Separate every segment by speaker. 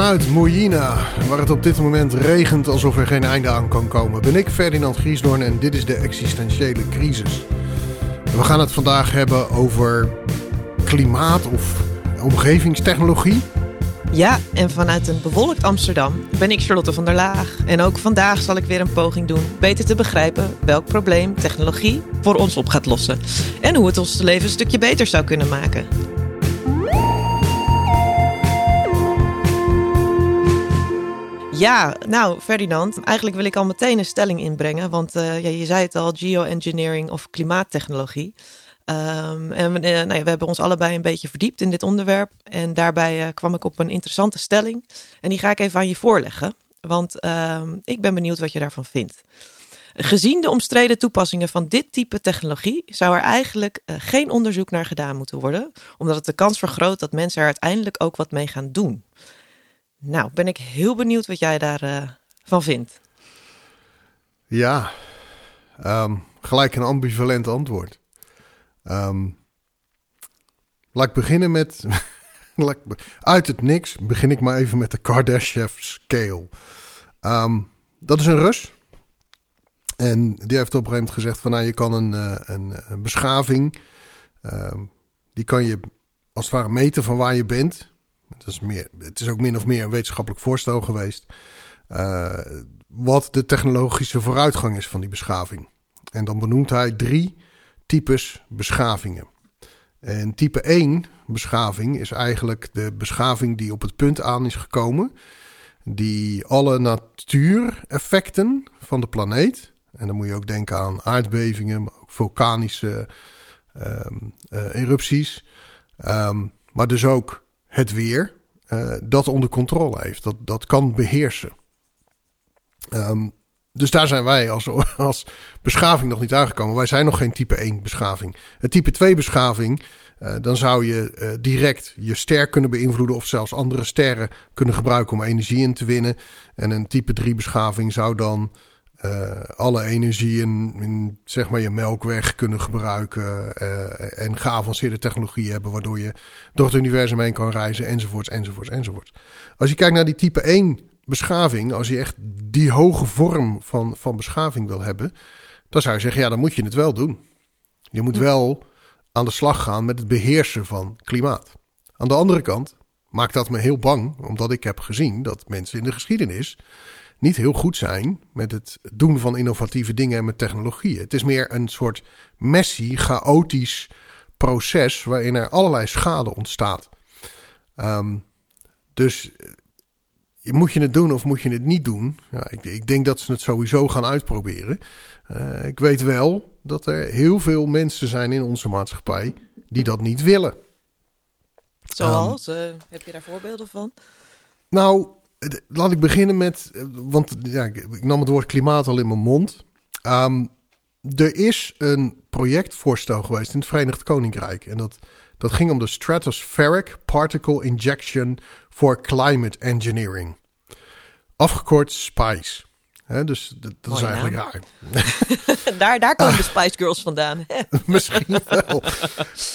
Speaker 1: Vanuit Mojina, waar het op dit moment regent alsof er geen einde aan kan komen, ben ik Ferdinand Griesdoorn en dit is de existentiële crisis. We gaan het vandaag hebben over klimaat of omgevingstechnologie.
Speaker 2: Ja, en vanuit een bewolkt Amsterdam ben ik Charlotte van der Laag. En ook vandaag zal ik weer een poging doen beter te begrijpen welk probleem technologie voor ons op gaat lossen. En hoe het ons leven een stukje beter zou kunnen maken. Ja, nou Ferdinand, eigenlijk wil ik al meteen een stelling inbrengen. Want uh, ja, je zei het al, geoengineering of klimaattechnologie. Um, en uh, nou ja, we hebben ons allebei een beetje verdiept in dit onderwerp. En daarbij uh, kwam ik op een interessante stelling. En die ga ik even aan je voorleggen. Want uh, ik ben benieuwd wat je daarvan vindt. Gezien de omstreden toepassingen van dit type technologie zou er eigenlijk geen onderzoek naar gedaan moeten worden, omdat het de kans vergroot dat mensen er uiteindelijk ook wat mee gaan doen. Nou, ben ik heel benieuwd wat jij daarvan uh, van vindt.
Speaker 1: Ja, um, gelijk een ambivalent antwoord. Um, laat ik beginnen met. uit het niks begin ik maar even met de Kardashev scale. Um, dat is een Rus. En die heeft op een gegeven moment gezegd: van nou, je kan een, uh, een, een, beschaving. Die kan je als het ware meten van waar je bent. Het is, meer, het is ook min of meer een wetenschappelijk voorstel geweest. Uh, wat de technologische vooruitgang is van die beschaving. En dan benoemt hij drie types beschavingen. En type 1 beschaving is eigenlijk de beschaving die op het punt aan is gekomen. Die alle natuureffecten van de planeet. En dan moet je ook denken aan aardbevingen, maar ook vulkanische um, erupties. Um, maar dus ook het weer. Uh, dat onder controle heeft. Dat, dat kan beheersen. Um, dus daar zijn wij als, als beschaving nog niet aangekomen. Wij zijn nog geen type 1 beschaving. Een type 2 beschaving, uh, dan zou je uh, direct je ster kunnen beïnvloeden of zelfs andere sterren kunnen gebruiken om energie in te winnen. En een type 3 beschaving zou dan uh, alle energie in, in, zeg maar je melkweg kunnen gebruiken en geavanceerde technologie hebben waardoor je door het universum heen kan reizen enzovoorts enzovoorts enzovoorts. Als je kijkt naar die type 1 beschaving, als je echt die hoge vorm van, van beschaving wil hebben, dan zou je zeggen, ja, dan moet je het wel doen. Je moet wel aan de slag gaan met het beheersen van klimaat. Aan de andere kant maakt dat me heel bang, omdat ik heb gezien dat mensen in de geschiedenis niet heel goed zijn met het doen van innovatieve dingen en met technologieën. Het is meer een soort messy, chaotisch proces waarin er allerlei schade ontstaat. Um, dus moet je het doen of moet je het niet doen? Ja, ik, ik denk dat ze het sowieso gaan uitproberen. Uh, ik weet wel dat er heel veel mensen zijn in onze maatschappij die dat niet willen.
Speaker 2: Zoals? Um, uh, heb je daar voorbeelden van?
Speaker 1: Nou, laat ik beginnen met. Want ja, ik nam het woord klimaat al in mijn mond. Um, er is een projectvoorstel geweest in het Verenigd Koninkrijk. En dat, dat ging om de Stratospheric Particle Injection for Climate Engineering. Afgekort SPICE. He, dus dat, dat is eigenlijk raar.
Speaker 2: daar, daar komen de Spice Girls vandaan.
Speaker 1: Misschien wel.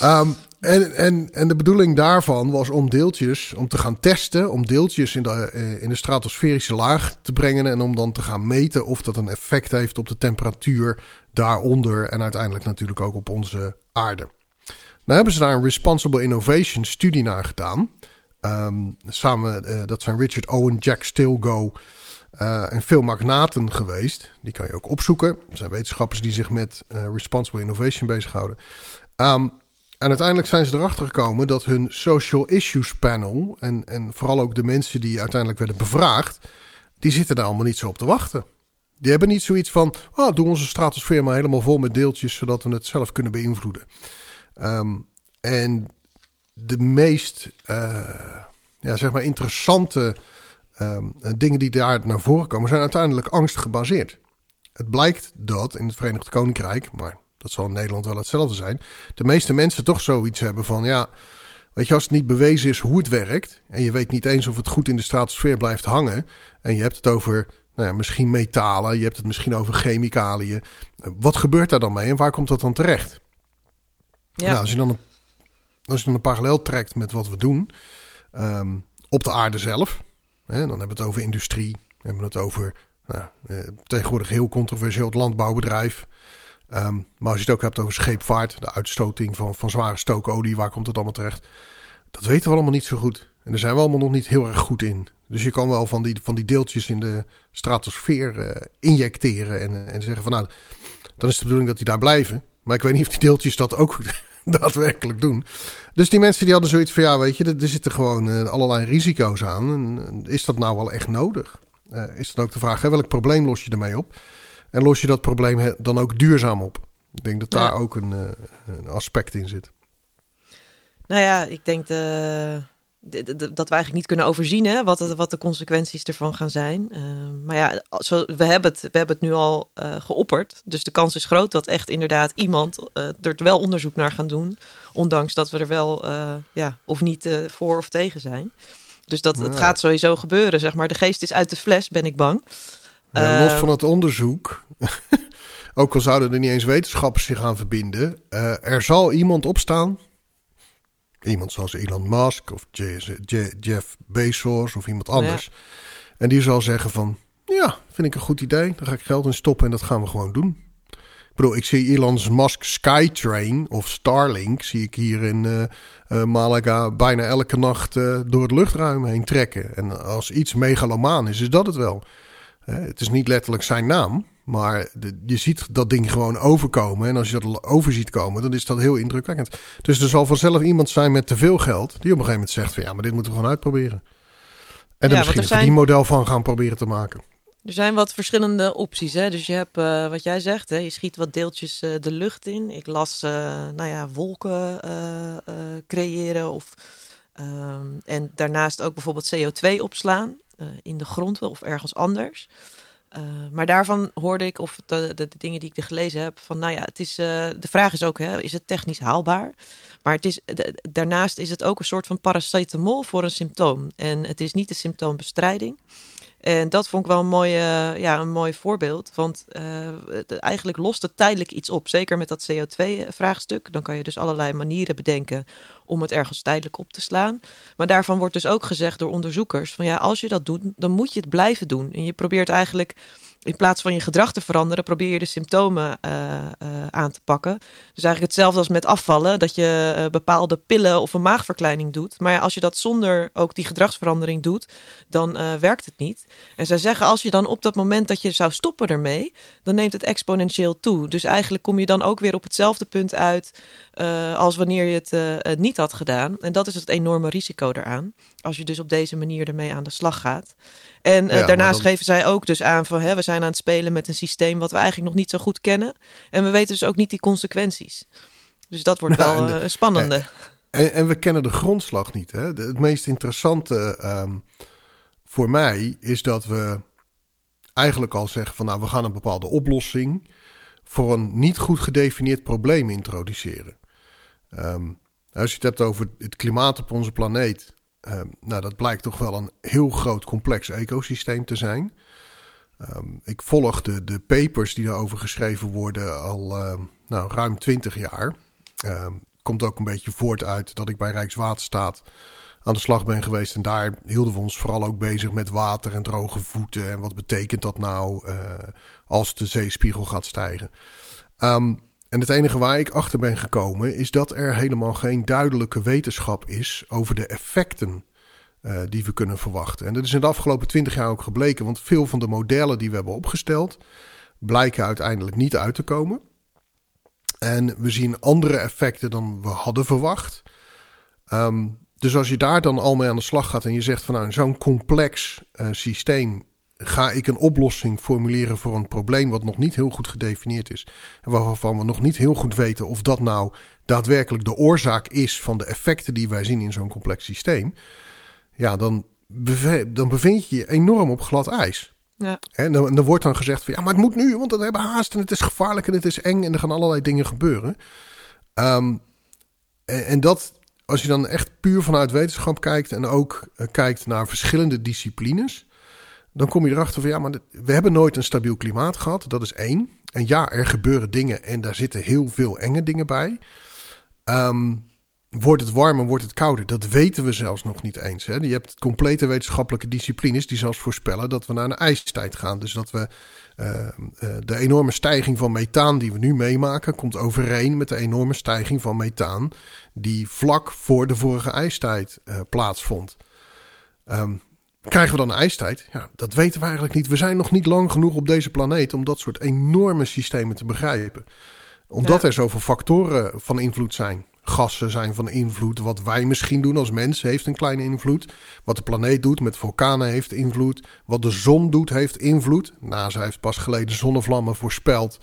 Speaker 1: Um, en, en, en de bedoeling daarvan was om deeltjes, om te gaan testen, om deeltjes in de, in de stratosferische laag te brengen en om dan te gaan meten of dat een effect heeft op de temperatuur daaronder en uiteindelijk natuurlijk ook op onze aarde. Nou hebben ze daar een Responsible Innovation studie naar gedaan. Um, samen, uh, dat zijn Richard Owen, Jack Stilgo uh, en veel magnaten geweest. Die kan je ook opzoeken. Er zijn wetenschappers die zich met Responsible Innovation bezighouden. Um, en uiteindelijk zijn ze erachter gekomen dat hun Social Issues Panel... En, en vooral ook de mensen die uiteindelijk werden bevraagd... die zitten daar allemaal niet zo op te wachten. Die hebben niet zoiets van... Oh, doe onze stratosfeer maar helemaal vol met deeltjes... zodat we het zelf kunnen beïnvloeden. Um, en de meest uh, ja, zeg maar interessante um, dingen die daar naar voren komen, zijn uiteindelijk angst gebaseerd. Het blijkt dat in het Verenigd Koninkrijk, maar dat zal in Nederland wel hetzelfde zijn, de meeste mensen toch zoiets hebben van ja. Weet je, als het niet bewezen is hoe het werkt. en je weet niet eens of het goed in de stratosfeer blijft hangen. en je hebt het over nou ja, misschien metalen, je hebt het misschien over chemicaliën. Wat gebeurt daar dan mee en waar komt dat dan terecht? Ja. Nou, als je dan een, als je dan een parallel trekt met wat we doen um, op de aarde zelf. Hè, dan hebben we het over industrie. Hebben we het over nou, eh, tegenwoordig heel controversieel het landbouwbedrijf. Ehm, maar als je het ook hebt over scheepvaart, de uitstoting van, van zware stookolie, waar komt het allemaal terecht? Dat weten we allemaal niet zo goed. En daar zijn we allemaal nog niet heel erg goed in. Dus je kan wel van die, van die deeltjes in de stratosfeer uh, injecteren en, en zeggen van nou, dan is de bedoeling dat die daar blijven. Maar ik weet niet of die deeltjes dat ook daadwerkelijk doen. Dus die mensen die hadden zoiets van ja, weet je, er, zitten gewoon uh, allerlei risico's aan. Is dat nou wel echt nodig? Uh, is dan ook de vraag, welk probleem los je ermee op? En los je dat probleem dan ook duurzaam op? Ik denk dat daar ook een, een aspect in zit.
Speaker 2: Nou ja, ik denk de, dat we eigenlijk niet kunnen overzien hè, wat, wat de consequenties ervan gaan zijn. Uh, maar ja, zo, we, hebben het, we hebben het nu al uh, geopperd. Dus de kans is groot dat echt inderdaad iemand uh, er wel onderzoek naar gaan doen. Ondanks dat we er wel ja, of niet voor of tegen zijn. Dus dat het gaat sowieso gebeuren, zeg maar. De geest is uit de fles, ben ik bang.
Speaker 1: Ja, los van het onderzoek, ook al zouden er niet eens wetenschappers zich gaan verbinden, er zal iemand opstaan Iemand zoals Elon Musk of Jeff Bezos of iemand anders. En die zal zeggen van, ja, vind ik een goed idee. Daar ga ik geld in stoppen en dat gaan we gewoon doen. Ik bedoel, ik zie Elon Musk Skytrain of Starlink... zie ik hier in uh, Malaga bijna elke nacht uh, door het luchtruim heen trekken. En als iets megalomaan is, is dat het wel. Het is niet letterlijk zijn naam... Maar de, je ziet dat ding gewoon overkomen. En als je dat over ziet komen, dan is dat heel indrukwekkend. Dus er zal vanzelf iemand zijn met te veel geld. die op een gegeven moment zegt: van ja, maar dit moeten we gewoon uitproberen. En er misschien een zijn... model van gaan proberen te maken.
Speaker 2: Er zijn wat verschillende opties. Hè? Dus je hebt uh, wat jij zegt, hè? je schiet wat deeltjes uh, de lucht in. Ik las, uh, nou ja, wolken creëren. Of, ehm, en daarnaast ook bijvoorbeeld CO2 opslaan in de grond of ergens anders. Uh, maar daarvan hoorde ik, of de, dingen die ik er gelezen heb, van nou ja, het is, uh, de vraag is ook, hè, is het technisch haalbaar? Maar het is, daarnaast is het ook een soort van paracetamol voor een symptoom. En het is niet de symptoombestrijding. En dat vond ik wel een, mooie, ja, een mooi voorbeeld. Want uh, eigenlijk lost het tijdelijk iets op. Zeker met dat CO2-vraagstuk. Dan kan je dus allerlei manieren bedenken om het ergens tijdelijk op te slaan. Maar daarvan wordt dus ook gezegd door onderzoekers: van ja, als je dat doet, dan moet je het blijven doen. En je probeert eigenlijk in plaats van je gedrag te veranderen, probeer je de symptomen uh, uh, aan te pakken. Dus eigenlijk hetzelfde als met afvallen, dat je uh, bepaalde pillen of een maagverkleining doet. Maar als je dat zonder ook die gedragsverandering doet, dan werkt het niet. En zij zeggen, als je dan op dat moment dat je zou stoppen ermee, dan neemt het exponentieel toe. Dus eigenlijk kom je dan ook weer op hetzelfde punt uit als wanneer je het niet had gedaan. En dat is het enorme risico eraan, als je dus op deze manier ermee aan de slag gaat. En uh, daarnaast geven zij ook dus aan van hè, we zijn aan het spelen met een systeem wat we eigenlijk nog niet zo goed kennen. En we weten dus ook niet die consequenties. Dus dat wordt nou, wel een uh, spannende.
Speaker 1: En, en, we kennen de grondslag niet. Hè? het meest interessante um, voor mij is dat we eigenlijk al zeggen van nou we gaan een bepaalde oplossing voor een niet goed gedefinieerd probleem introduceren. Um, als je het hebt over het klimaat op onze planeet, Ehm, nou, dat blijkt toch wel een heel groot complex ecosysteem te zijn. Ehm, ik volg de, de papers die daarover geschreven worden al ehm, nou, ruim 20 jaar. komt ook een beetje voort uit dat ik bij Rijkswaterstaat aan de slag ben geweest. En daar hielden we ons vooral ook bezig met water en droge voeten. En wat betekent dat nou uh, als de zeespiegel gaat stijgen? Um, en het enige waar ik achter ben gekomen is dat er helemaal geen duidelijke wetenschap is over de effecten uh, die we kunnen verwachten. En dat is in de afgelopen twintig jaar ook gebleken, want veel van de modellen die we hebben opgesteld blijken uiteindelijk niet uit te komen. En we zien andere effecten dan we hadden verwacht. Um, dus als je daar dan al mee aan de slag gaat en je zegt van nou, zo'n complex uh, systeem ga ik een oplossing formuleren voor een probleem wat nog niet heel goed gedefinieerd is. En waarvan we nog niet heel goed weten of dat nou daadwerkelijk de oorzaak is van de effecten die wij zien in zo'n complex systeem. Ja, dan, dan bevind je je enorm op glad ijs. Ja. En dan, dan, wordt dan gezegd van ja, maar het moet nu, want we hebben haast en het is gevaarlijk en het is eng en er gaan allerlei dingen gebeuren. Um, en, en, dat, als je dan echt puur vanuit wetenschap kijkt en ook uh, kijkt naar verschillende disciplines, dan kom je erachter van ja, maar we hebben nooit een stabiel klimaat gehad. Dat is één. En ja, er gebeuren dingen en daar zitten heel veel enge dingen bij. Um, Wordt het warmer, wordt het kouder? Dat weten we zelfs nog niet eens. Hè? Je hebt complete wetenschappelijke disciplines die zelfs voorspellen dat we naar een ijstijd gaan. Dus dat we uh, de enorme stijging van methaan die we nu meemaken, komt overeen met de enorme stijging van methaan die vlak voor de vorige ijstijd uh, plaatsvond. Um, krijgen we dan een ijstijd? Ja, dat weten we eigenlijk niet. We zijn nog niet lang genoeg op deze planeet om dat soort enorme systemen te begrijpen. Omdat er zoveel factoren van invloed zijn gassen zijn van invloed. Wat wij misschien doen als mensen heeft een kleine invloed. Wat de planeet doet met vulkanen heeft invloed. Wat de zon doet heeft invloed. NASA heeft pas geleden zonnevlammen voorspeld.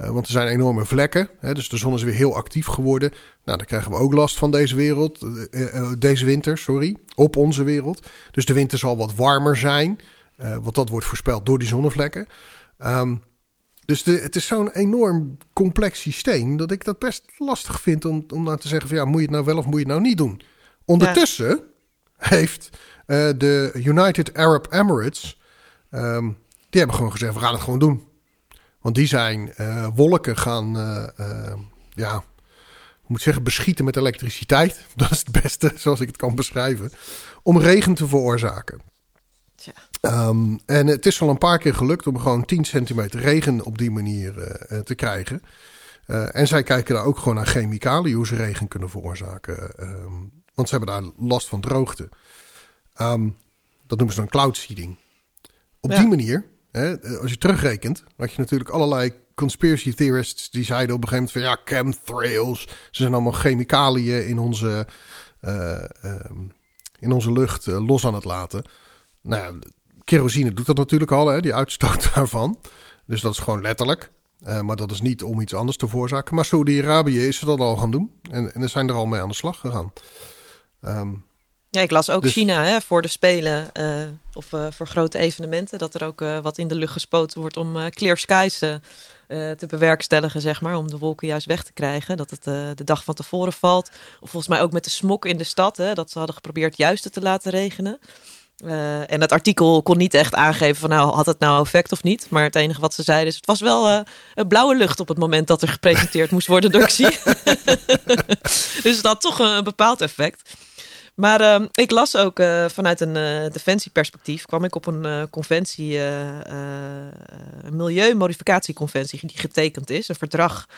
Speaker 1: Uh, want er zijn enorme vlekken. Hè, dus de zon is weer heel actief geworden. Nou, dan krijgen we ook last van deze wereld. Uh, uh, deze winter, sorry. Op onze wereld. Dus de winter zal wat warmer zijn. want dat wordt voorspeld door die zonnevlekken. Um, dus de, het is zo'n enorm complex systeem dat ik dat best lastig vind om, om nou te zeggen van ja, moet je het nou wel of moet je het nou niet doen. Ondertussen heeft uh, de United Arab Emirates, um, die hebben gewoon gezegd we gaan het gewoon doen. Want die zijn uh, wolken gaan, uh, ja, moet zeggen, beschieten met elektriciteit. Dat is het beste, zoals ik het kan beschrijven. Om regen te veroorzaken. Um, en het is al een paar keer gelukt om gewoon 10 centimeter regen op die manier te krijgen. En zij kijken daar ook gewoon naar chemicaliën, hoe ze regen kunnen veroorzaken. Um, want ze hebben daar last van droogte. Um, dat noemen ze dan cloud seeding. Op ja. die manier, als je terugrekent, had je natuurlijk allerlei conspiracy theorists die zeiden op een gegeven moment van ja, chemtrails. Ze zijn allemaal chemicaliën in onze, uh, in onze lucht los aan het laten. Nou, kerosine doet dat natuurlijk al, hè, die uitstoot daarvan. Dus dat is gewoon letterlijk. Uh, maar dat is niet om iets anders te veroorzaken. Maar Saudi-Arabië is dat al gaan doen. En, en zijn er al mee aan de slag gegaan. Um,
Speaker 2: ja, ik las ook dus... China hè, voor de Spelen uh, of uh, voor grote evenementen. Dat er ook wat in de lucht gespoten wordt om clear skies te bewerkstelligen, zeg maar. Om de wolken juist weg te krijgen. Dat het de dag van tevoren valt. Of volgens mij ook met de smok in de stad. Hè, dat ze hadden geprobeerd juist te laten regenen. Uh, en het artikel kon niet echt aangeven van nou had het nou effect of niet. Maar het enige wat ze zeiden is het was wel uh, een blauwe lucht op het moment dat er gepresenteerd moest worden door Xi. dus dat had toch een bepaald effect. Maar uh, ik las ook uh, vanuit een uh, defensieperspectief, kwam ik op een uh, conventie, een milieumodificatieconventie, die getekend is. Een verdrag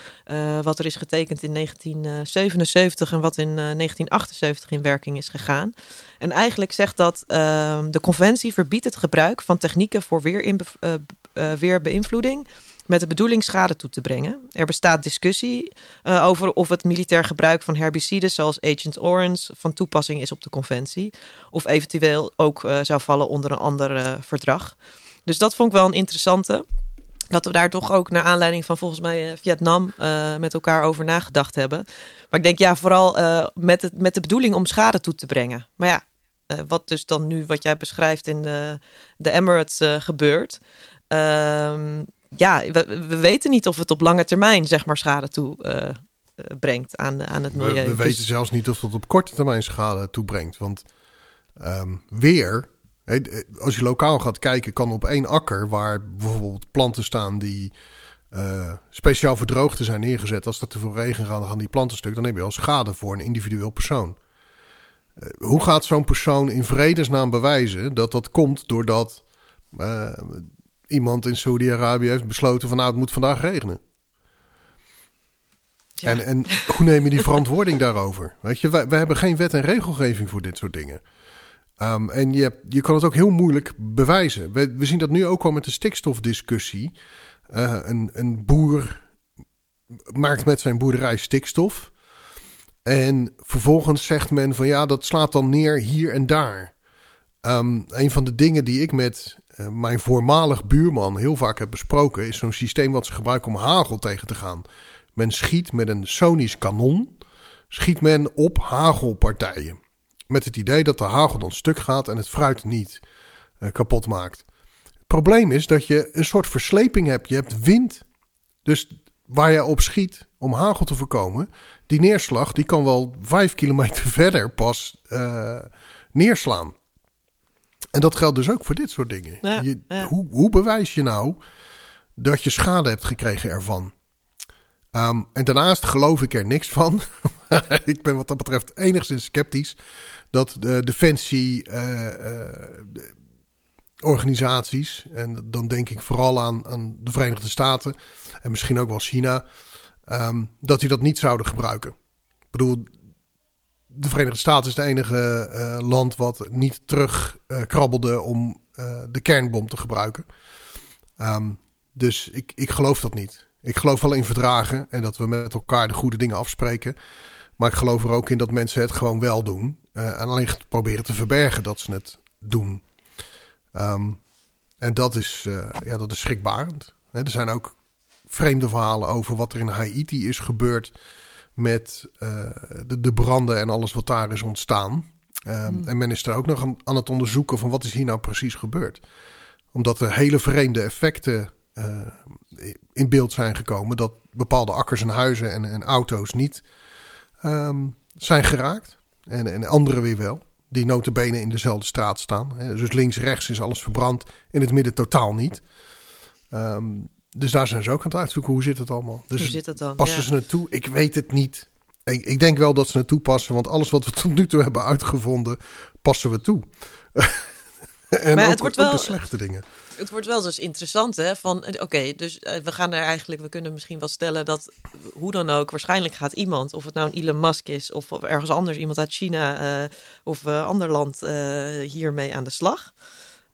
Speaker 2: wat er is getekend in 1977 en wat in 1978 in werking is gegaan. En eigenlijk zegt dat ehm, de conventie verbiedt het gebruik van technieken voor weerbeïnvloeding met de bedoeling schade toe te brengen. Er bestaat discussie uh, over of het militair gebruik van herbicides zoals Agent Orange van toepassing is op de conventie. Of eventueel ook uh, zou vallen onder een ander uh, verdrag. Dus dat vond ik wel een interessante. Dat we daar toch ook naar aanleiding van volgens mij Vietnam met elkaar over nagedacht hebben. Maar ik denk ja, vooral met, met de bedoeling om schade toe te brengen. Maar ja, wat dus dan nu wat jij beschrijft in de, de Emirates gebeurt. Ehm, ja, we, we, weten niet of het op lange termijn zeg maar schade toe uh, brengt aan, aan het milieu.
Speaker 1: We, we
Speaker 2: dus...
Speaker 1: weten zelfs niet of het op korte termijn schade toebrengt. Want um, weer, als je lokaal gaat kijken, kan op één akker waar bijvoorbeeld planten staan die uh, speciaal voor droogte zijn neergezet. Als er te veel regen gaat, dan gaan die planten stuk. Dan heb je al schade voor een individueel persoon. Uh, hoe gaat zo'n persoon in vredesnaam bewijzen dat dat komt doordat uh, iemand in Saudi-Arabië heeft besloten van nou, het moet vandaag regenen. Ja. En, en hoe neem je die verantwoording daarover? Weet je, wij, wij hebben geen wet en regelgeving voor dit soort dingen. Um, en je, je kan het ook heel moeilijk bewijzen. We, we zien dat nu ook al met de stikstofdiscussie. Uh, een, een boer maakt met zijn boerderij stikstof. En vervolgens zegt men van ja, dat slaat dan neer hier en daar. Um, een van de dingen die ik met uh, mijn voormalig buurman heel vaak heb besproken, is zo'n systeem wat ze gebruiken om hagel tegen te gaan. Men schiet met een sonisch kanon, schiet men op hagelpartijen. Met het idee dat de hagel dan stuk gaat en het fruit niet uh, kapot maakt. Het probleem is dat je een soort versleping hebt. Je hebt wind. Dus waar je op schiet om hagel te voorkomen, die neerslag die kan wel vijf kilometer verder pas uh, neerslaan. En dat geldt dus ook voor dit soort dingen. je, Hoe, hoe, bewijs je nou dat je schade hebt gekregen ervan? Um, en daarnaast geloof ik er niks van. ik ben wat dat betreft enigszins sceptisch dat de defensie uh, organisaties, en dan denk ik vooral aan, aan de Verenigde Staten en misschien ook wel China, ehm, dat die dat niet zouden gebruiken. Ik bedoel, de Verenigde Staten is het enige uh, land wat niet terug uh, krabbelde om uh, de kernbom te gebruiken. Um, dus ik, ik geloof dat niet. Ik geloof wel in verdragen en dat we met elkaar de goede dingen afspreken. Maar ik geloof er ook in dat mensen het gewoon wel doen. en alleen proberen te verbergen dat ze het doen. Um, en dat is, ja, dat is schrikbarend. er zijn ook vreemde verhalen over wat er in Haiti is gebeurd met uh, de, de, branden en alles wat daar is ontstaan. Um, En men is er ook nog aan, aan, het onderzoeken van wat is hier nou precies gebeurd. Omdat er hele vreemde effecten uh, in beeld zijn gekomen. Dat bepaalde akkers en huizen en, en auto's niet um, zijn geraakt. En, en andere weer wel. Die notabene in dezelfde straat staan. Dus links-rechts is alles verbrand. In het midden totaal niet. Um, dus daar zijn ze ook aan het uitzoeken. Hoe zit het allemaal? Dus
Speaker 2: hoe zit het dan?
Speaker 1: Passen ze het toe? Ik weet het niet. Ik, ik, denk wel dat ze het toepassen. Want alles wat we tot nu toe hebben uitgevonden, passen we toe. en maar ook, het wordt wel, de slechte dingen.
Speaker 2: Het wordt wel dus interessant, hè? Van oké, dus uh, we gaan er eigenlijk, we kunnen misschien wel stellen dat hoe dan ook, waarschijnlijk gaat iemand, of het nou een Elon Musk is, of, of ergens anders, iemand uit China uh, of uh, ander land, hiermee aan de slag.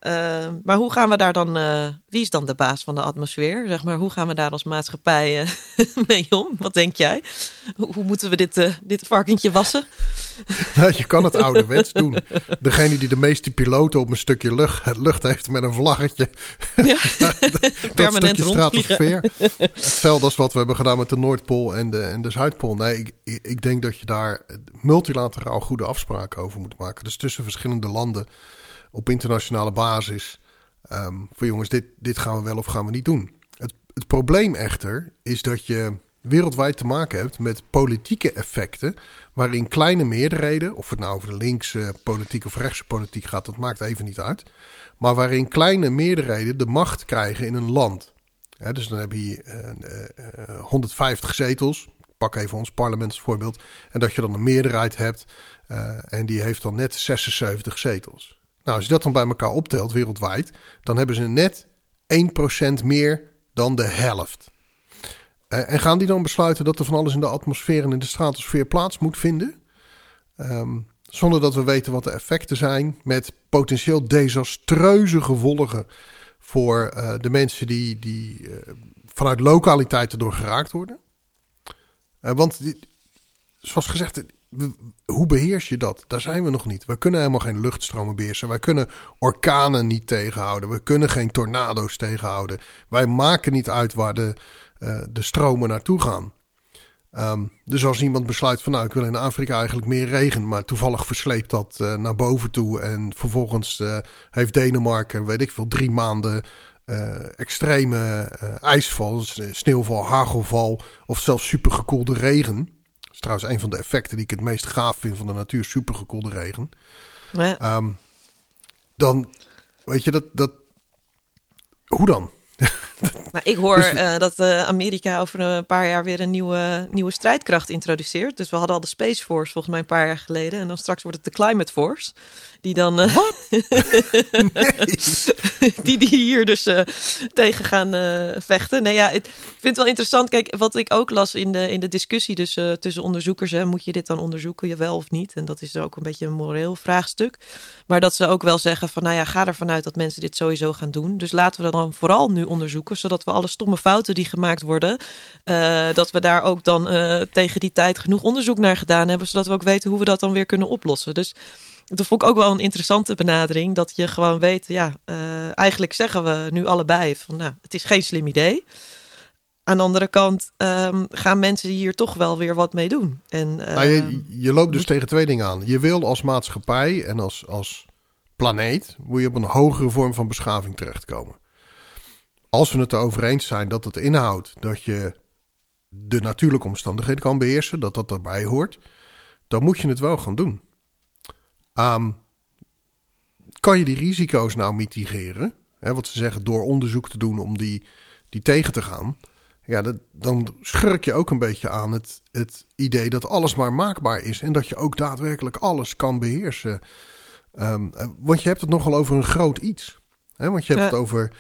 Speaker 2: Uh, maar hoe gaan we daar dan, uh, wie is dan de baas van de atmosfeer? Zeg maar, hoe gaan we daar als maatschappij uh, mee om? Wat denk jij? Hoe, hoe moeten we dit, dit varkentje wassen?
Speaker 1: Nou, je kan het ouderwets doen. Degene die de meeste piloten op een stukje lucht, lucht heeft met een vlaggetje. Ja.
Speaker 2: Permanent stratosfeer.
Speaker 1: Hetzelfde als wat we hebben gedaan met de Noordpool en de, en de Zuidpool. Nee, ik, ik denk dat je daar multilateraal goede afspraken over moet maken. Dus tussen verschillende landen op internationale basis. Um, voor jongens, dit, dit gaan we wel of gaan we niet doen. Het, het probleem echter is dat je wereldwijd te maken hebt met politieke effecten. Waarin kleine meerderheden, of het nou over de linkse politiek of rechtse politiek gaat, dat maakt even niet uit. Maar waarin kleine meerderheden de macht krijgen in een land. dus dan heb je uh, uh, 150 zetels. Pak even ons parlement als voorbeeld. En dat je dan een meerderheid hebt. En die heeft dan net 76 zetels. Nou, als je dat dan bij elkaar optelt wereldwijd, dan hebben ze net 1% meer dan de helft. Uh, en gaan die dan besluiten dat er van alles in de atmosfeer en in de stratosfeer plaats moet vinden? Um, zonder dat we weten wat de effecten zijn, met potentieel desastreuze gevolgen voor uh, de mensen die, die uh, vanuit lokaliteiten door geraakt worden. want, die, zoals gezegd, hoe beheers je dat? Daar zijn we nog niet. We kunnen helemaal geen luchtstromen beheersen. Wij kunnen orkanen niet tegenhouden. We kunnen geen tornado's tegenhouden. Wij maken niet uit waar de, de stromen naartoe gaan. Um, dus als iemand besluit van nou, ik wil in Afrika eigenlijk meer regen, maar toevallig versleept dat uh, naar boven toe en vervolgens uh, heeft Denemarken, weet ik veel, drie maanden extreme ijsval, sneeuwval, hagelval of zelfs supergekoelde regen trouwens een van de effecten die ik het meest gaaf vind van de natuur. Supergekoelde regen. Ja. Um, dan, weet je, dat, dat... Hoe dan?
Speaker 2: Maar ik hoor dus, uh, dat uh, Amerika over een paar jaar weer een nieuwe, nieuwe strijdkracht introduceert. Dus we hadden al de Space Force volgens mij een paar jaar geleden. En dan straks wordt het de Climate Force. Die dan. Uh, die, die hier dus tegen gaan vechten. Nee, ja, ik vind het wel interessant. Kijk, wat ik ook las in de, in de discussie dus, tussen onderzoekers. Hè, moet je dit dan onderzoeken, je wel of niet? En dat is ook een beetje een moreel vraagstuk. Maar dat ze ook wel zeggen van, nou ja, ga ervan uit dat mensen dit sowieso gaan doen. Dus laten we dat dan vooral nu onderzoeken, zodat we alle stomme fouten die gemaakt worden, dat we daar ook dan tegen die tijd genoeg onderzoek naar gedaan hebben, zodat we ook weten hoe we dat dan weer kunnen oplossen. Dus dat vond ik ook wel een interessante benadering. Dat je gewoon weet, ja, uh, eigenlijk zeggen we nu allebei van, nou, het is geen slim idee. Aan de andere kant um, gaan mensen hier toch wel weer wat mee doen. En,
Speaker 1: nou, je, je, loopt dus tegen twee dingen aan. Je wil als maatschappij en als, als planeet, wil je op een hogere vorm van beschaving terechtkomen. Als we het erover eens zijn dat het inhoudt dat je de natuurlijke omstandigheden kan beheersen, dat dat erbij hoort, dan moet je het wel gaan doen. Um, kan je die risico's nou mitigeren? Hè, wat ze zeggen door onderzoek te doen om die, die tegen te gaan. ja, dat, dan schurk je ook een beetje aan het, het idee dat alles maar maakbaar is. En dat je ook daadwerkelijk alles kan beheersen. Ehm, want je hebt het nogal over een groot iets. Want je hebt het over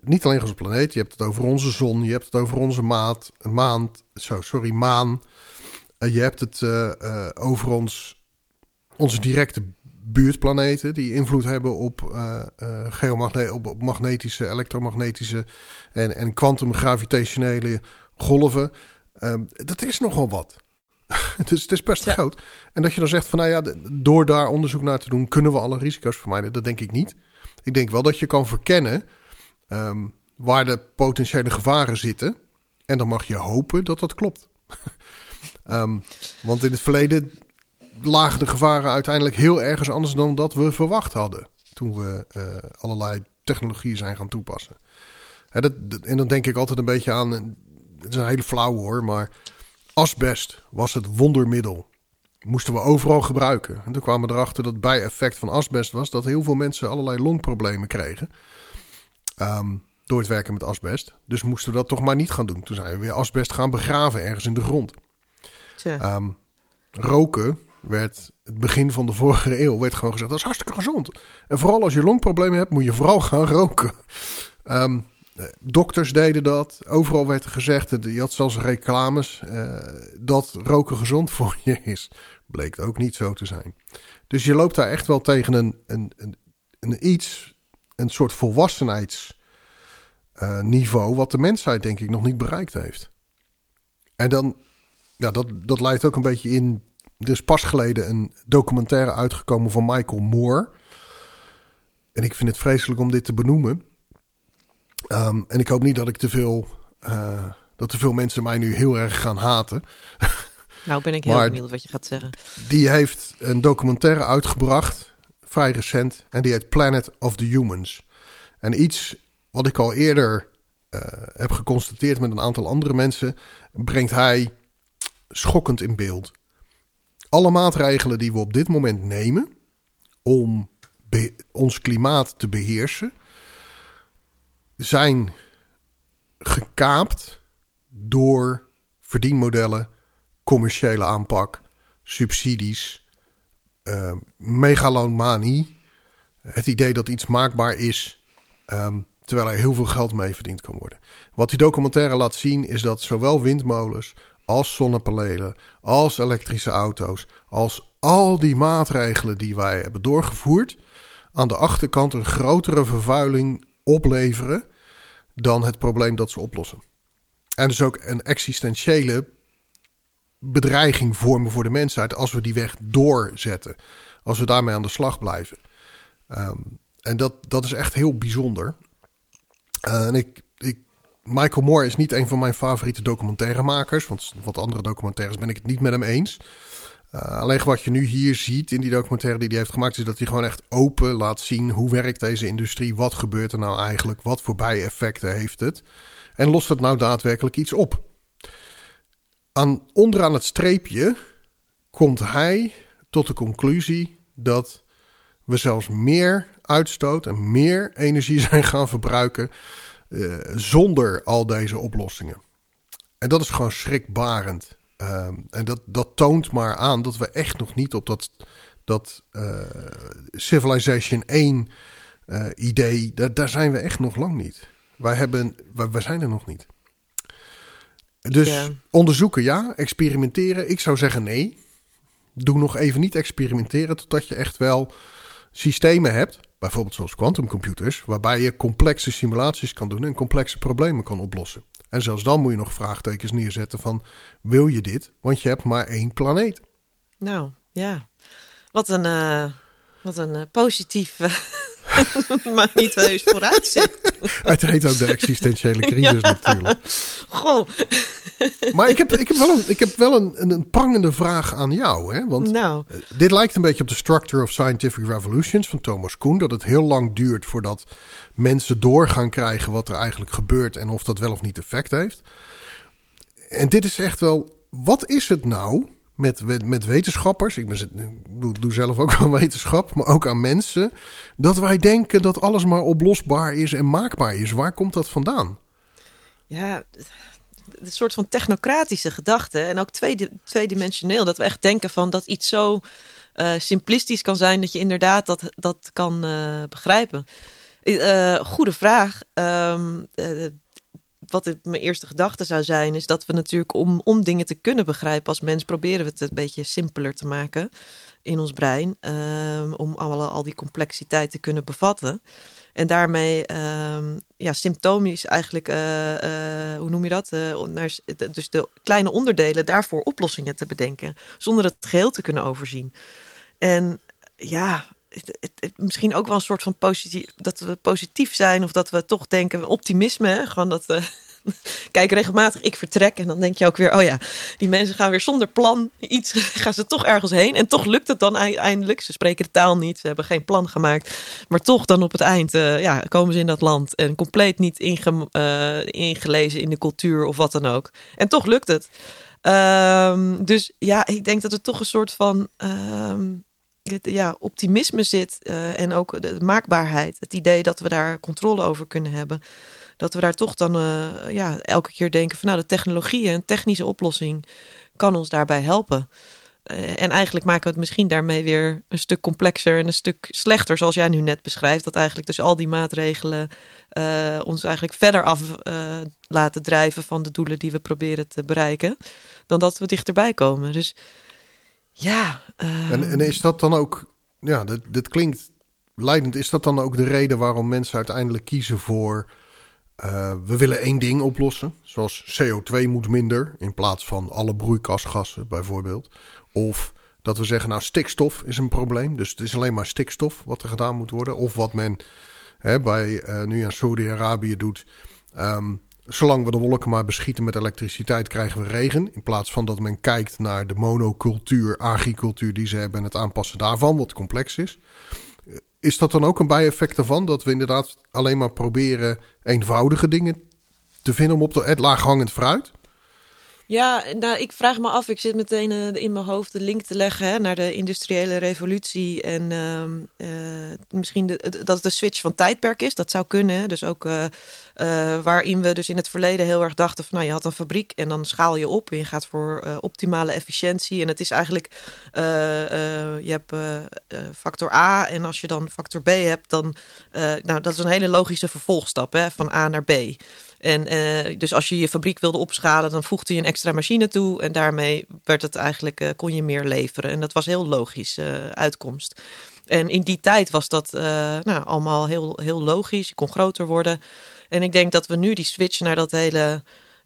Speaker 1: niet alleen onze planeet, je hebt het over onze zon, je hebt het over onze maat, maand, zo, sorry, maan. Uh, je hebt het uh, uh, over ons, onze directe buurtplaneten die invloed hebben op, geomagne op, op, magnetische, elektromagnetische en, en kwantumgravitationele golven. Ehm, dat is nogal wat. dus het is best groot. En dat je dan zegt van nou ja, door daar onderzoek naar te doen, kunnen we alle risico's vermijden. Dat denk ik niet. Ik denk wel dat je kan verkennen um, waar de potentiële gevaren zitten. En dan mag je hopen dat dat klopt. um, want in het verleden lagen de gevaren uiteindelijk heel ergens anders dan dat we verwacht hadden. Toen we uh, allerlei technologieën zijn gaan toepassen. Hè, dat, en dan denk ik altijd een beetje aan. Het is een hele flauw hoor, maar asbest was het wondermiddel. Moesten we overal gebruiken. En toen kwamen we erachter dat bijeffect van asbest was dat heel veel mensen allerlei longproblemen kregen. Um, door het werken met asbest. Dus moesten we dat toch maar niet gaan doen. Toen zijn we weer asbest gaan begraven ergens in de grond. Um, roken werd het begin van de vorige eeuw werd gewoon gezegd dat is hartstikke gezond. En vooral als je longproblemen hebt, moet je vooral gaan roken. Um, dokters deden dat. Overal werd er gezegd, je had zelfs reclames, uh, dat roken gezond voor je is. Bleek ook niet zo te zijn. Dus je loopt daar echt wel tegen een, een, een, een iets een soort volwassenheidsniveau wat de mensheid denk ik nog niet bereikt heeft. En dan, ja, dat, dat leidt ook een beetje in. Er is pas geleden een documentaire uitgekomen van Michael Moore. En ik vind het vreselijk om dit te benoemen. Um, en ik hoop niet dat ik te veel, uh, dat te veel mensen mij nu heel erg gaan haten.
Speaker 2: Nou ben ik heel benieuwd wat je gaat zeggen.
Speaker 1: Die heeft een documentaire uitgebracht vrij recent. En die heet Planet of the Humans. En iets wat ik al eerder uh, heb geconstateerd met een aantal andere mensen, brengt hij schokkend in beeld. Alle maatregelen die we op dit moment nemen om ons klimaat te beheersen, zijn gekaapt door verdienmodellen, commerciële aanpak, subsidies, uh. Het idee dat iets maakbaar is, um, terwijl er heel veel geld mee verdiend kan worden. Wat die documentaire laat zien is dat zowel windmolens als zonnepanelen, als elektrische auto's, als al die maatregelen die wij hebben doorgevoerd, aan de achterkant een grotere vervuiling opleveren dan het probleem dat ze oplossen. En dus ook een existentiële bedreiging vormen voor de mensheid als we die weg doorzetten. Als we daarmee aan de slag blijven. Um, en dat, dat is echt heel bijzonder. Uh, en ik, ik, Michael Moore is niet een van mijn favoriete documentairemakers. Want wat andere documentaires ben ik het niet met hem eens. Uh, alleen wat je nu hier ziet in die documentaire die hij heeft gemaakt, is dat hij gewoon echt open laat zien hoe werkt deze industrie, wat gebeurt er nou eigenlijk, wat voor bijeffecten heeft het en lost het nou daadwerkelijk iets op. Aan, onderaan het streepje komt hij tot de conclusie dat we zelfs meer uitstoot en meer energie zijn gaan verbruiken uh, zonder al deze oplossingen. En dat is gewoon schrikbarend. Uh, en dat, dat toont maar aan dat we echt nog niet op dat, dat uh, Civilization 1 uh, idee, daar, daar zijn we echt nog lang niet. Wij, hebben, wij zijn er nog niet. Dus ja. onderzoeken ja, experimenteren. Ik zou zeggen nee. Doe nog even niet experimenteren totdat je echt wel systemen hebt, bijvoorbeeld zoals quantumcomputers, waarbij je complexe simulaties kan doen en complexe problemen kan oplossen. En zelfs dan moet je nog vraagtekens neerzetten van wil je dit? Want je hebt maar één planeet.
Speaker 2: Nou ja, wat een, uh, wat een uh, positief maar niet heus vooruitzicht.
Speaker 1: Het heet ook de existentiële crisis ja. natuurlijk.
Speaker 2: Goh.
Speaker 1: Maar ik heb, ik heb wel, een, ik heb wel een, een prangende vraag aan jou. Hè? Want
Speaker 2: nou.
Speaker 1: dit lijkt een beetje op de Structure of Scientific Revolutions van Thomas Kuhn. Dat het heel lang duurt voordat mensen door gaan krijgen wat er eigenlijk gebeurt en of dat wel of niet effect heeft. En dit is echt wel, wat is het nou met, met wetenschappers, ik, ben, doe, doe zelf ook aan wetenschap, maar ook aan mensen, dat wij denken dat alles maar oplosbaar is en maakbaar is. Waar komt dat vandaan?
Speaker 2: Ja, een soort van technocratische gedachte. En ook tweede, tweedimensioneel. Dat we echt denken van dat iets zo uh, simplistisch kan zijn dat je inderdaad dat, dat kan uh, begrijpen. Uh, goede vraag. Um, wat het, mijn eerste gedachte zou zijn, is dat we natuurlijk om, om dingen te kunnen begrijpen als mens, proberen we het een beetje simpeler te maken in ons brein. Um, om alle, al die complexiteit te kunnen bevatten. En daarmee, um, ja, symptomisch eigenlijk, uh, uh, hoe noem je dat? Naar, dus de kleine onderdelen daarvoor oplossingen te bedenken, zonder het geheel te kunnen overzien. En ja, het, misschien ook wel een soort van positief, dat we positief zijn of dat we toch denken, optimisme, gewoon dat kijk regelmatig, ik vertrek en dan denk je ook weer, oh ja, die mensen gaan weer zonder plan iets, gaan ze toch ergens heen en toch lukt het dan eindelijk. Ze spreken de taal niet, ze hebben geen plan gemaakt, maar toch dan op het eind uh, ja, komen ze in dat land en compleet niet inge, uh, ingelezen in de cultuur of wat dan ook. En toch lukt het. Um, dus ja, ik denk dat er toch een soort van um, ja, optimisme zit uh, en ook de maakbaarheid. Het idee dat we daar controle over kunnen hebben dat we daar toch dan uh, ja, elke keer denken van nou, de technologie en technische oplossing kan ons daarbij helpen. Uh, en eigenlijk maken we het misschien daarmee weer een stuk complexer en een stuk slechter, zoals jij nu net beschrijft. Dat eigenlijk dus al die maatregelen uh, ons eigenlijk verder af laten drijven van de doelen die we proberen te bereiken, dan dat we dichterbij komen. Dus ja.
Speaker 1: En, en, is dat dan ook, ja, dit, dit klinkt leidend. Is dat dan ook de reden waarom mensen uiteindelijk kiezen voor uh, we willen één ding oplossen, zoals CO2 moet minder in plaats van alle broeikasgassen bijvoorbeeld. Of dat we zeggen, nou stikstof is een probleem, dus het is alleen maar stikstof wat er gedaan moet worden. Of wat men hè, bij uh, nu aan Saudi-Arabië doet. Um, zolang we de wolken maar beschieten met elektriciteit, krijgen we regen. In plaats van dat men kijkt naar de monocultuur, agricultuur die ze hebben en het aanpassen daarvan, wat complex is. Is dat dan ook een bijeffect ervan? Dat we inderdaad alleen maar proberen eenvoudige dingen te vinden om op de, het laaghangend fruit?
Speaker 2: Ja, nou, ik vraag me af. Ik zit meteen uh, in mijn hoofd de link te leggen hè, naar de industriële revolutie. En uh, uh, misschien de, dat het de switch van tijdperk is. Dat zou kunnen. Dus ook uh, waarin we dus in het verleden heel erg dachten van nou, je had een fabriek en dan schaal je op. En je gaat voor optimale efficiëntie. En het is eigenlijk, je hebt factor A. En als je dan factor B hebt, dan, nou, dat is een hele logische vervolgstap hè, van A naar B. En uh, dus als je je fabriek wilde opschalen, dan voegde je een extra machine toe. En daarmee werd het eigenlijk, uh, kon je meer leveren. En dat was heel logisch uh, uitkomst. En in die tijd was dat nou, allemaal heel, heel logisch. Je kon groter worden. En ik denk dat we nu die switch naar dat hele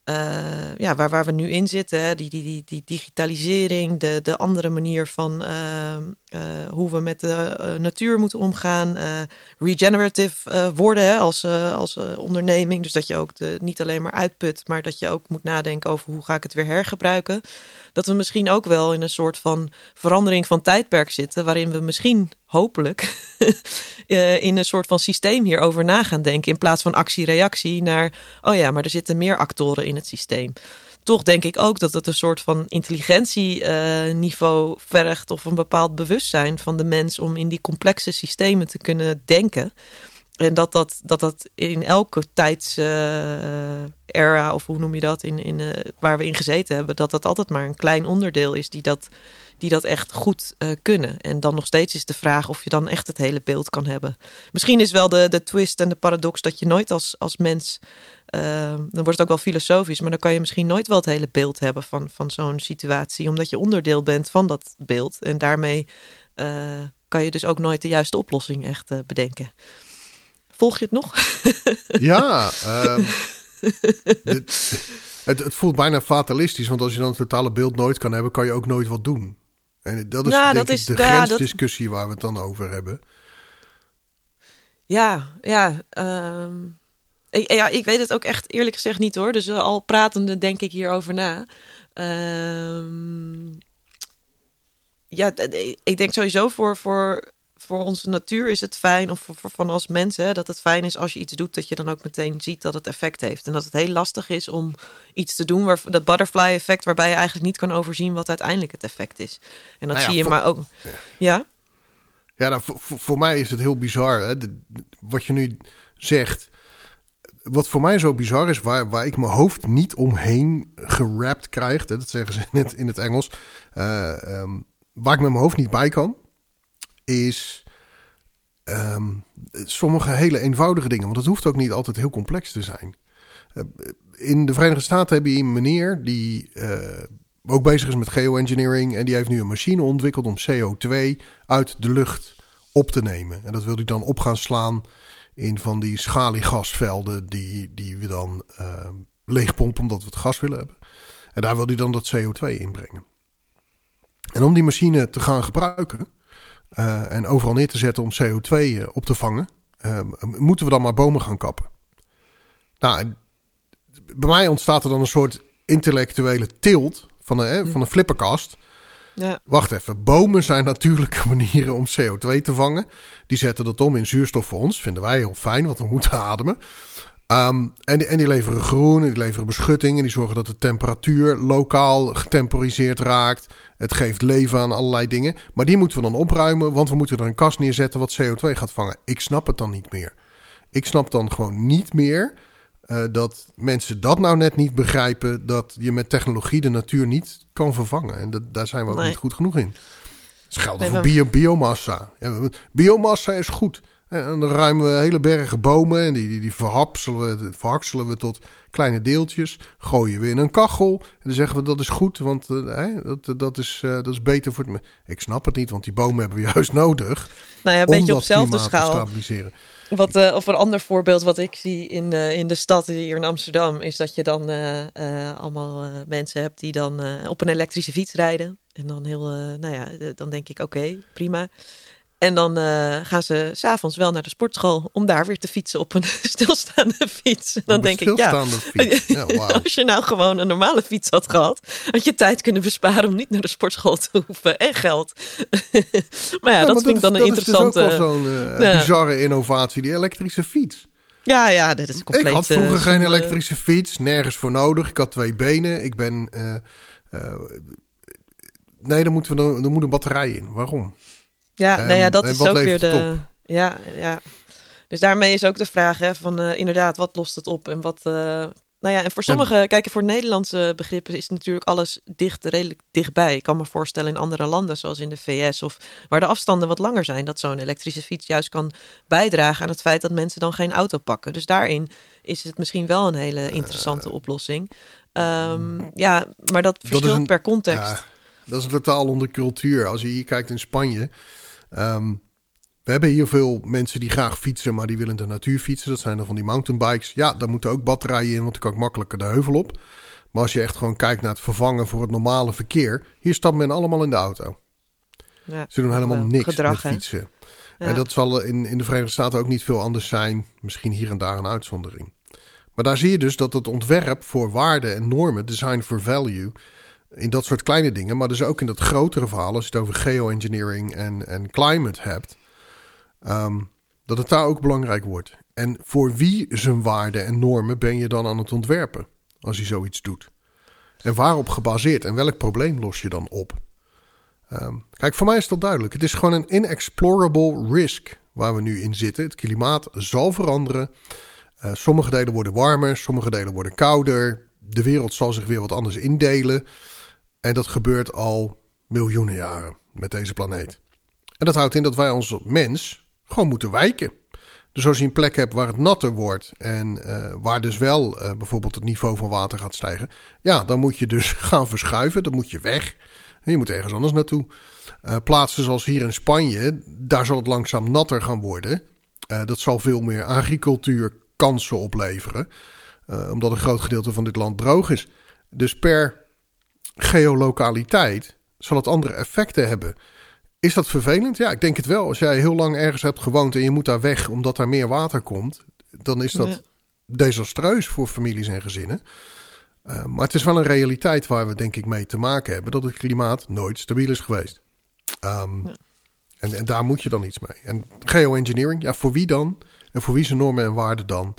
Speaker 2: uh, ja, waar, waar we nu in zitten, die, die, die, die digitalisering, de, de andere manier van uh, uh, hoe we met de natuur moeten omgaan, regenerative worden hè, als, als onderneming. Dus dat je ook de, niet alleen maar uitput, maar dat je ook moet nadenken over hoe ga ik het weer hergebruiken. Dat we misschien ook wel in een soort van verandering van tijdperk zitten, waarin we misschien hopelijk eh, in een soort van systeem hierover na gaan denken. In plaats van actie-reactie naar, oh ja, maar er zitten meer actoren in het systeem. Toch denk ik ook dat het een soort van intelligentieniveau vergt of een bepaald bewustzijn van de mens om in die complexe systemen te kunnen denken. En dat dat, dat, dat in elke tijdsera, uh, of hoe noem je dat, in, in, uh, waar we in gezeten hebben, dat dat altijd maar een klein onderdeel is die dat die dat echt goed uh, kunnen. En dan nog steeds is de vraag of je dan echt het hele beeld kan hebben. Misschien is wel de, de twist en de paradox dat je nooit als, als mens. Dan wordt het ook wel filosofisch, maar dan kan je misschien nooit wel het hele beeld hebben van, van zo'n situatie, omdat je onderdeel bent van dat beeld. En daarmee kan je dus ook nooit de juiste oplossing echt bedenken. Volg je het nog?
Speaker 1: ja, um, het, het, het, voelt bijna fatalistisch, want als je dan het totale beeld nooit kan hebben, kan je ook nooit wat doen. En dat is, nou, dat is de grensdiscussie dat... waar we het dan over hebben.
Speaker 2: Ja, ja. Um, ik, ja, ik weet het ook echt eerlijk gezegd niet hoor. Dus uh, al pratende denk ik hierover na. Um, ja, ik denk sowieso voor, voor voor onze natuur is het fijn, of voor, van als mensen, dat het fijn is als je iets doet, dat je dan ook meteen ziet dat het effect heeft. En dat het heel lastig is om iets te doen, waar, dat butterfly effect, waarbij je eigenlijk niet kan overzien wat uiteindelijk het effect is. En dat nou zie je maar ook. Ja?
Speaker 1: Ja, nou, voor, voor, mij is het heel bizar. Hè? wat je nu zegt, wat voor mij zo bizar is, waar, waar ik mijn hoofd niet omheen gerapt krijg, dat zeggen ze net in het Engels, uh, um, waar ik met mijn hoofd niet bij kan, is um, sommige hele eenvoudige dingen. Want het hoeft ook niet altijd heel complex te zijn. Uh, in de Verenigde Staten heb je een meneer die uh, ook bezig is met geoengineering. En die heeft nu een machine ontwikkeld om CO2 uit de lucht op te nemen. En dat wil hij dan op gaan slaan in van die schaliegasvelden die, die we dan uh, leegpompen omdat we het gas willen hebben. En daar wil hij dan dat CO2 inbrengen. En om die machine te gaan gebruiken uh, en overal neer te zetten om CO2 uh, op te vangen, uh, moeten we dan maar bomen gaan kappen. Nou, bij mij ontstaat er dan een soort intellectuele tilt van een, van een flipperkast. Ja. Wacht even, bomen zijn natuurlijke manieren om CO2 te vangen. Die zetten dat om in zuurstof voor ons. Vinden wij heel fijn, want we moeten ademen. Um, en, die, en die leveren groen, die leveren beschutting. En die zorgen dat de temperatuur lokaal getemporiseerd raakt. Het geeft leven aan allerlei dingen. Maar die moeten we dan opruimen, want we moeten er een kast neerzetten wat CO2 gaat vangen. Ik snap het dan niet meer. Ik snap dan gewoon niet meer uh, dat mensen dat nou net niet begrijpen. Dat je met technologie de natuur niet kan vervangen. En dat, daar zijn we ook nee. niet goed genoeg in. Dat geldt nee, voor bio, biomassa. biomassa is goed. En dan ruimen we hele bergen bomen en die, die, die verhapselen we, verhakselen we tot kleine deeltjes. Gooien we in een kachel. En dan zeggen we dat is goed, want uh, dat, dat, is, uh, dat is beter voor het... Ik snap het niet, want die bomen hebben we juist nodig.
Speaker 2: Nou ja, een beetje op dezelfde schaal.
Speaker 1: stabiliseren.
Speaker 2: Wat, uh, of een ander voorbeeld wat ik zie in, uh, in de stad hier in Amsterdam, is dat je dan uh, allemaal mensen hebt die dan op een elektrische fiets rijden. En dan heel, nou ja, dan denk ik oké, okay, prima. En dan uh, gaan ze s'avonds wel naar de sportschool om daar weer te fietsen op een stilstaande fiets. En dan denk ik, ja, ja wow. als je nou gewoon een normale fiets had gehad, had je tijd kunnen besparen om niet naar de sportschool te hoeven en geld. maar ja, ja dat maar vind ik dan een interessante.
Speaker 1: Dat is dus ook wel zo'n uh, bizarre innovatie, die elektrische fiets.
Speaker 2: Ja, ja, dat is compleet.
Speaker 1: Ik had vroeger uh, geen elektrische fiets, nergens voor nodig. Ik had twee benen. Ik ben. nee, dan, moeten we, dan moet een batterij in. Waarom?
Speaker 2: Ja, nou ja, dat is ook weer de. Ja, ja. Dus daarmee is ook de vraag hè, van uh, inderdaad, wat lost het op en wat. Uh, nou ja, en voor sommige, kijk, voor Nederlandse begrippen is natuurlijk alles dicht, redelijk dichtbij. Ik kan me voorstellen in andere landen, zoals in de VS, of waar de afstanden wat langer zijn, dat zo'n elektrische fiets juist kan bijdragen aan het feit dat mensen dan geen auto pakken. Dus daarin is het misschien wel een hele interessante uh, oplossing. Um, ja, maar dat verschilt dat een, per context. Ja,
Speaker 1: dat is totaal onder cultuur. Als je hier kijkt in Spanje, Um, we hebben hier veel mensen die graag fietsen, maar die willen de natuur fietsen. Dat zijn dan van die mountainbikes. Ja, daar moeten ook batterijen in, want dan kan ik makkelijker de heuvel op. Maar als je echt gewoon kijkt naar het vervangen voor het normale verkeer, hier stapt men allemaal in de auto. Ja, Ze doen helemaal niks gedrag, met fietsen. Ja. En dat zal in, in de Verenigde Staten ook niet veel anders zijn. Misschien hier en daar een uitzondering. Maar daar zie je dus dat het ontwerp voor waarden en normen, design for value, in dat soort kleine dingen, maar dus ook in dat grotere verhaal, als je het over geoengineering en, en climate hebt, um, dat het daar ook belangrijk wordt. En voor wie zijn waarden en normen ben je dan aan het ontwerpen als je zoiets doet? En waarop gebaseerd en welk probleem los je dan op? Um, kijk, voor mij is dat duidelijk. Het is gewoon een inexplorable risk waar we nu in zitten. Het klimaat zal veranderen. Uh, sommige delen worden warmer, sommige delen worden kouder. De wereld zal zich weer wat anders indelen. En dat gebeurt al miljoenen jaren met deze planeet. En dat houdt in dat wij als mens gewoon moeten wijken. Dus als je een plek hebt waar het natter wordt en uh, waar dus wel uh, bijvoorbeeld het niveau van water gaat stijgen, ja, dan moet je dus gaan verschuiven. Dan moet je weg. Je moet ergens anders naartoe. Uh, plaatsen zoals hier in Spanje, daar zal het langzaam natter gaan worden. dat zal veel meer agricultuurkansen opleveren, omdat een groot gedeelte van dit land droog is. Dus per geolokaliteit zal het andere effecten hebben. Is dat vervelend? Ja, ik denk het wel. Als jij heel lang ergens hebt gewoond en je moet daar weg omdat daar meer water komt, dan is dat desastreus voor families en gezinnen. Uh, maar het is wel een realiteit waar we denk ik mee te maken hebben dat het klimaat nooit stabiel is geweest. Um, ja. en, en, daar moet je dan iets mee. En geoengineering, ja, voor wie dan? En voor wie zijn normen en waarden dan?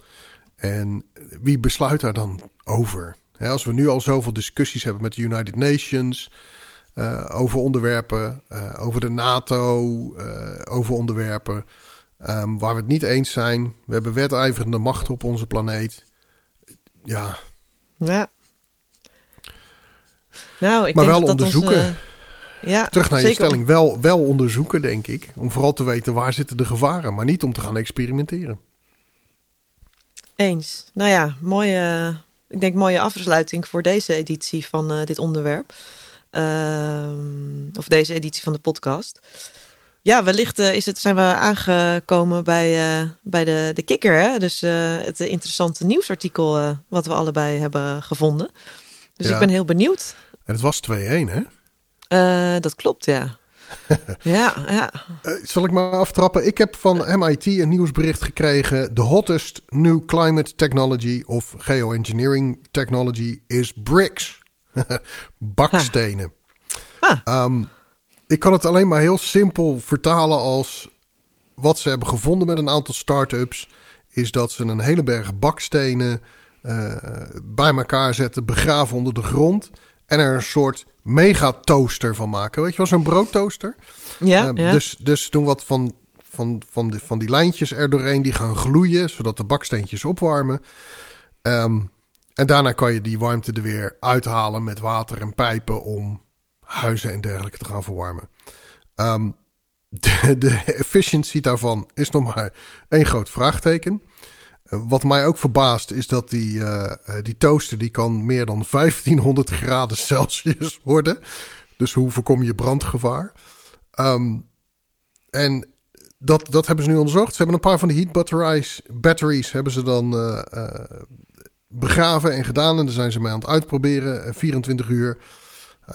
Speaker 1: En wie besluit daar dan over? Als we nu al zoveel discussies hebben met de United Nations uh, over onderwerpen, uh, over de NATO, uh, over onderwerpen. Ehm, waar we het niet eens zijn. We hebben wedijverende machten op onze planeet. Ja.
Speaker 2: Ja. Nou, ik
Speaker 1: maar
Speaker 2: denk
Speaker 1: wel
Speaker 2: dat
Speaker 1: onderzoeken.
Speaker 2: Ja,
Speaker 1: Terug naar je
Speaker 2: zeker.
Speaker 1: stelling. Wel, wel onderzoeken, denk ik. Om vooral te weten waar zitten de gevaren. Maar niet om te gaan experimenteren.
Speaker 2: Eens. Nou ja, mooie, ik denk mooie afsluiting voor deze editie van eh, dit onderwerp. Ehm, of deze editie van de podcast. Ja, wellicht eh, is het, zijn we aangekomen bij, uh, bij de, de kikker. Hè? Dus het interessante nieuwsartikel wat we allebei hebben gevonden. Dus
Speaker 1: Ja.
Speaker 2: ik ben heel benieuwd.
Speaker 1: En het was 2-1, hè?
Speaker 2: Eh, dat klopt, ja. ja, ja.
Speaker 1: Eh, zal ik maar aftrappen? Ik heb van MIT een nieuwsbericht gekregen. The hottest new climate technology of geoengineering technology is bricks. Bakstenen.
Speaker 2: Ah.
Speaker 1: Ehm, ik kan het alleen maar heel simpel vertalen als wat ze hebben gevonden met een aantal start-ups. Is dat ze een hele berg bakstenen eh, bij elkaar zetten, begraven onder de grond. En er een soort megatoaster van maken. Weet je wel, zo'n broodtoaster.
Speaker 2: Ja,
Speaker 1: Eh,
Speaker 2: ja.
Speaker 1: Dus, dus doen wat van, van, van, die, van die lijntjes er doorheen. Die gaan gloeien, zodat de baksteentjes opwarmen. Ehm, en daarna kan je die warmte er weer uithalen met water en pijpen om huizen en dergelijke te gaan verwarmen. Ehm, de, de efficiency daarvan is nog maar één groot vraagteken. Wat mij ook verbaast is dat die, eh, eh, die toaster die kan meer dan 1500 graden Celsius worden. Dus hoe voorkom je brandgevaar? Ehm, en dat, dat hebben ze nu onderzocht. Ze hebben een paar van de heat batteries, batteries hebben ze dan eh, begraven en gedaan. En daar zijn ze mee aan het uitproberen. eh, 24 uur.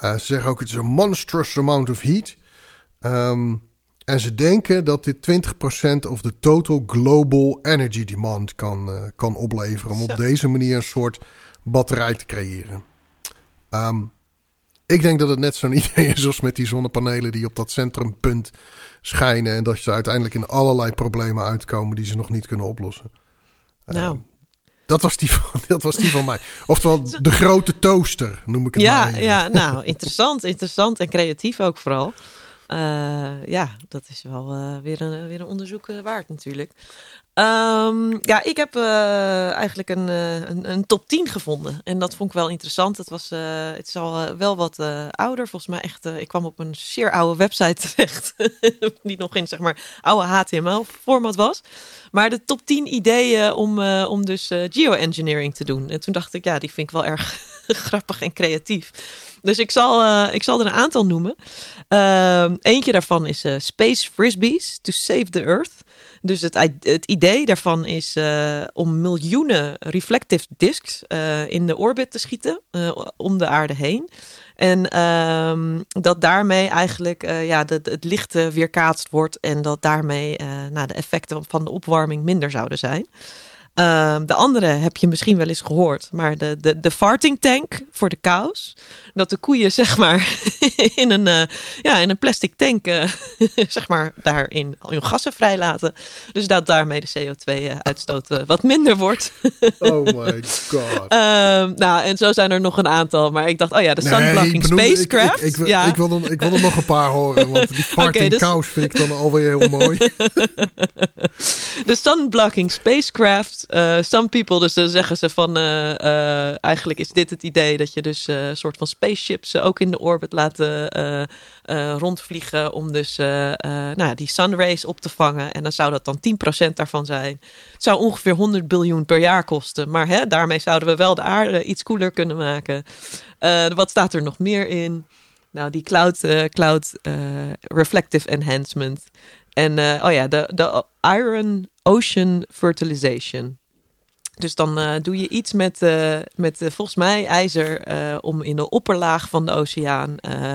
Speaker 1: Ze zeggen ook het is een monstrous amount of heat. Ehm, en ze denken dat dit 20% of de total global energy demand kan, eh, kan opleveren. Om op deze manier een soort batterij te creëren. Ehm, ik denk dat het net zo'n idee is als met die zonnepanelen die op dat centrumpunt schijnen. En dat ze uiteindelijk in allerlei problemen uitkomen die ze nog niet kunnen oplossen.
Speaker 2: nou,
Speaker 1: Dat was die van, dat was die van mij. Oftewel, de grote toaster noem ik het
Speaker 2: ja,
Speaker 1: maar
Speaker 2: ja, nou, interessant, interessant en creatief ook vooral. Eh, ja, dat is wel eh, weer, een, weer een onderzoek eh, waard natuurlijk. Ehm, ja, ik heb eigenlijk een, een, een top 10 gevonden. En dat vond ik wel interessant. Het, was, het is al wel wat ouder. Volgens mij echt, ik kwam op een zeer oude website terecht. Die nog in, zeg maar, oude HTML-format was. Maar de top 10 ideeën om, om dus geoengineering te doen. En toen dacht ik, ja, die vind ik wel erg grappig en creatief. Dus ik zal, eh, ik zal er een aantal noemen. Ehm, eentje daarvan is eh, Space Frisbees to Save the Earth. Dus het, het idee daarvan is eh, om miljoenen reflective discs in de orbit te schieten, om de aarde heen. En ehm, dat daarmee eigenlijk ja, de- het licht weerkaatst wordt en dat daarmee eh, nou, de effecten van de opwarming minder zouden zijn. Ehm, de andere heb je misschien wel eens gehoord, maar de, de, de farting tank voor de cows. Dat de koeien zeg maar in een, eh, ja, in een plastic tank eh, zeg maar daarin hun gassen vrijlaten. Dus dat daarmee de CO2-uitstoot eh, wat minder wordt.
Speaker 1: Oh my god.
Speaker 2: Ehm, nou, en zo zijn er nog een aantal. Maar ik dacht, oh ja, de sunblocking spacecraft.
Speaker 1: Ik, ik,
Speaker 2: ja.
Speaker 1: ik, wil ik wil er nog een paar horen, want die farting
Speaker 2: dus-
Speaker 1: cows vind ik dan alweer heel mooi.
Speaker 2: De sunblocking spacecraft. Eh some people, dus dan zeggen ze van... eh, eh, eigenlijk is dit het idee dat je dus een soort van spaceships ook in de orbit laat eh, rondvliegen... om dus nou, die sunrays op te vangen. En dan zou dat dan 10% daarvan zijn. Het zou ongeveer 100 biljoen per jaar kosten. Maar hè, daarmee zouden we wel de aarde iets koeler kunnen maken. Wat staat er nog meer in? Nou, die cloud, cloud reflective enhancement. En eh, oh ja, de, de Iron Ocean Fertilization. Dus dan eh, doe je iets met, eh, met volgens mij ijzer om in de opperlaag van de oceaan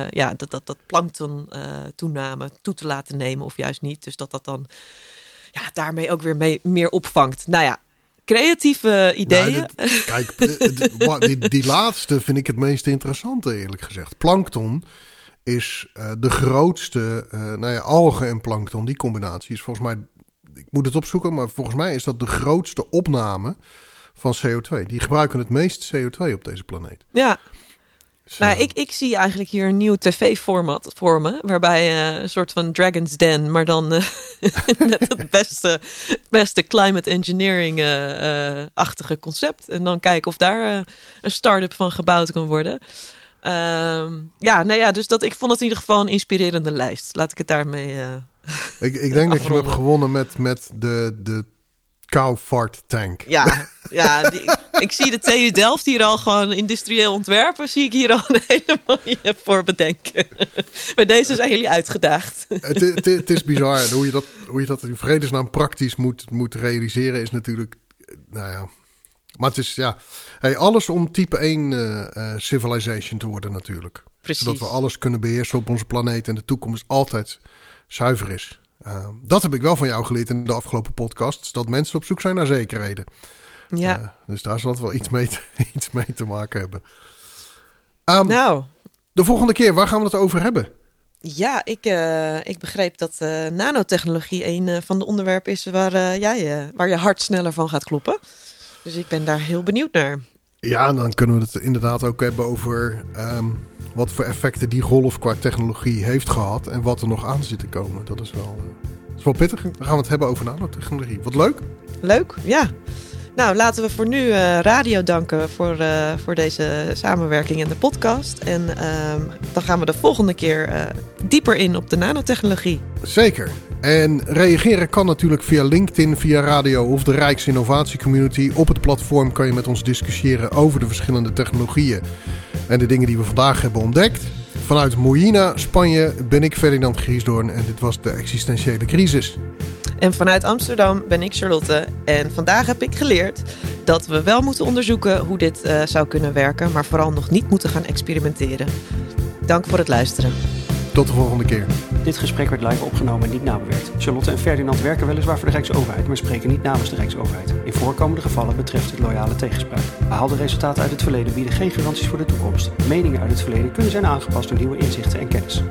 Speaker 2: ja, dat, dat, dat plankton toename toe te laten nemen of juist niet. Dus dat dat dan ja, daarmee ook weer mee, meer opvangt. Nou ja, creatieve ideeën.
Speaker 1: Nou, dit- kijk, die laatste vind ik het meest interessante, eerlijk gezegd. Plankton is eh, de grootste, eh nou ja, algen en plankton, die combinatie is volgens mij, ik moet het opzoeken, maar volgens mij is dat de grootste opname van CO2. Die gebruiken het meest CO2 op deze planeet.
Speaker 2: ja, Nou, ik, ik zie eigenlijk hier een nieuw tv-format vormen. Waarbij eh, een soort van Dragon's Den, maar dan met het beste, beste climate engineering-achtige concept. En dan kijken of daar een start-up van gebouwd kan worden. Ehm, ja, nou ja, dus dat, ik vond het in ieder geval een inspirerende lijst. Laat ik het daarmee. eh,
Speaker 1: ik, ik denk dat je hem hebt gewonnen met, met de, de koufart tank.
Speaker 2: ja, ja die- ik zie de TU Delft hier al gewoon industrieel ontwerpen. Zie ik hier al een hele mooie voor bedenken. Bij deze zijn jullie uitgedaagd.
Speaker 1: het, het, het is bizar. En Hoe je dat, hoe je dat in vredesnaam praktisch moet, moet realiseren is natuurlijk... Nou ja... Maar het is, ja... Hey, alles om type 1 eh, eh, civilization te worden natuurlijk.
Speaker 2: Precies.
Speaker 1: Zodat we alles kunnen beheersen op onze planeet en de toekomst altijd zuiver is. Uh, dat heb ik wel van jou geleerd in de afgelopen podcast. Dat mensen op zoek zijn naar zekerheden.
Speaker 2: Ja.
Speaker 1: Uh, dus daar zal het wel iets mee te, iets mee te maken hebben. Um,
Speaker 2: nou,
Speaker 1: de volgende keer, waar gaan we het over hebben?
Speaker 2: Ja, ik, uh, ik begreep dat uh, nanotechnologie een uh, van de onderwerpen is waar, uh, jij, waar je hart sneller van gaat kloppen. Dus ik ben daar heel benieuwd naar.
Speaker 1: Ja, dan kunnen we het inderdaad ook hebben over um, wat voor effecten die golf qua technologie heeft gehad en wat er nog aan zit te komen. Dat is wel, dat is wel pittig. Dan gaan we het hebben over nanotechnologie. Wat leuk.
Speaker 2: Leuk, ja. Nou, laten we voor nu uh, radio danken voor, uh, voor deze samenwerking in de podcast. En uh, dan gaan we de volgende keer uh, dieper in op de nanotechnologie.
Speaker 1: Zeker. En reageren kan natuurlijk via LinkedIn, via radio of de Rijksinnovatiecommunity. Op het platform kan je met ons discussiëren over de verschillende technologieën en de dingen die we vandaag hebben ontdekt. Vanuit Moïna, Spanje, ben ik Ferdinand Griesdoorn en dit was de existentiële crisis.
Speaker 2: En vanuit Amsterdam ben ik Charlotte. En vandaag heb ik geleerd dat we wel moeten onderzoeken hoe dit uh, zou kunnen werken, maar vooral nog niet moeten gaan experimenteren. Dank voor het luisteren.
Speaker 1: Tot de volgende keer.
Speaker 3: Dit gesprek werd live opgenomen en niet nabewerkt. Charlotte en Ferdinand werken weliswaar voor de Rijksoverheid, maar spreken niet namens de Rijksoverheid. In voorkomende gevallen betreft het loyale tegenspraak. Behaalde resultaten uit het verleden bieden geen garanties voor de toekomst. Meningen uit het verleden kunnen zijn aangepast door nieuwe inzichten en kennis.